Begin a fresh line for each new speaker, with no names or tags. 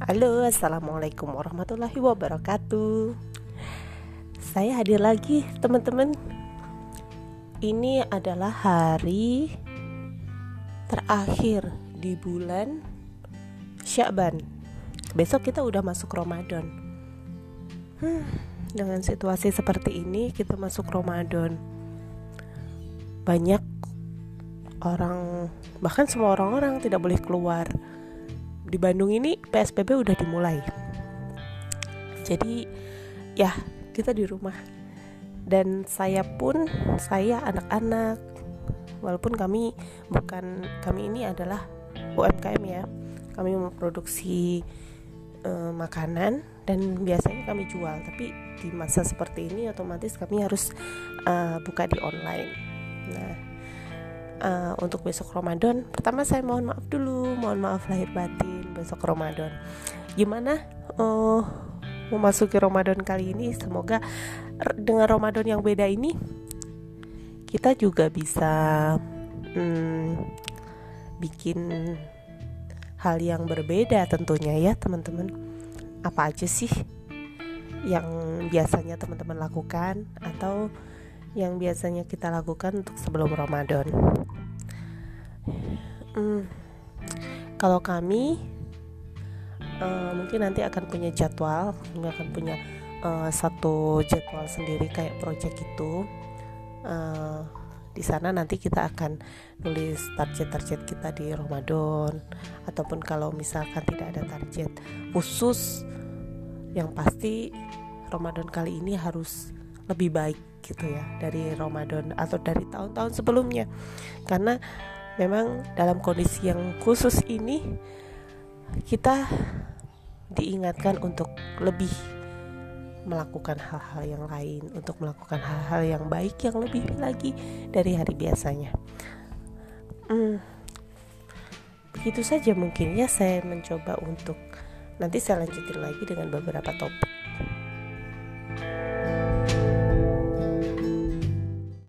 Halo, assalamualaikum warahmatullahi wabarakatuh. Saya hadir lagi, teman-teman. Ini adalah hari terakhir di bulan Syaban. Besok kita udah masuk Ramadan. Hmm, dengan situasi seperti ini, kita masuk Ramadan. Banyak orang, bahkan semua orang-orang tidak boleh keluar di Bandung ini PSBB udah dimulai. Jadi ya kita di rumah. Dan saya pun saya anak-anak. Walaupun kami bukan kami ini adalah UMKM ya. Kami memproduksi uh, makanan dan biasanya kami jual. Tapi di masa seperti ini otomatis kami harus uh, buka di online. Nah uh, untuk besok Ramadan pertama saya mohon maaf dulu. Mohon maaf lahir batin besok Ramadan. Gimana uh, memasuki Ramadan kali ini? Semoga dengan Ramadan yang beda ini kita juga bisa hmm, bikin hal yang berbeda tentunya ya teman-teman. Apa aja sih yang biasanya teman-teman lakukan atau yang biasanya kita lakukan untuk sebelum Ramadan? Hmm, kalau kami uh, mungkin nanti akan punya jadwal kami akan punya uh, satu jadwal sendiri kayak project itu uh, di sana nanti kita akan nulis target-target kita di Ramadan ataupun kalau misalkan tidak ada target khusus yang pasti Ramadan kali ini harus lebih baik gitu ya dari Ramadan atau dari tahun-tahun sebelumnya. Karena memang dalam kondisi yang khusus ini kita diingatkan untuk lebih melakukan hal-hal yang lain, untuk melakukan hal-hal yang baik yang lebih lagi dari hari biasanya. Hmm, begitu saja mungkin ya saya mencoba untuk nanti saya lanjutin lagi dengan beberapa topik.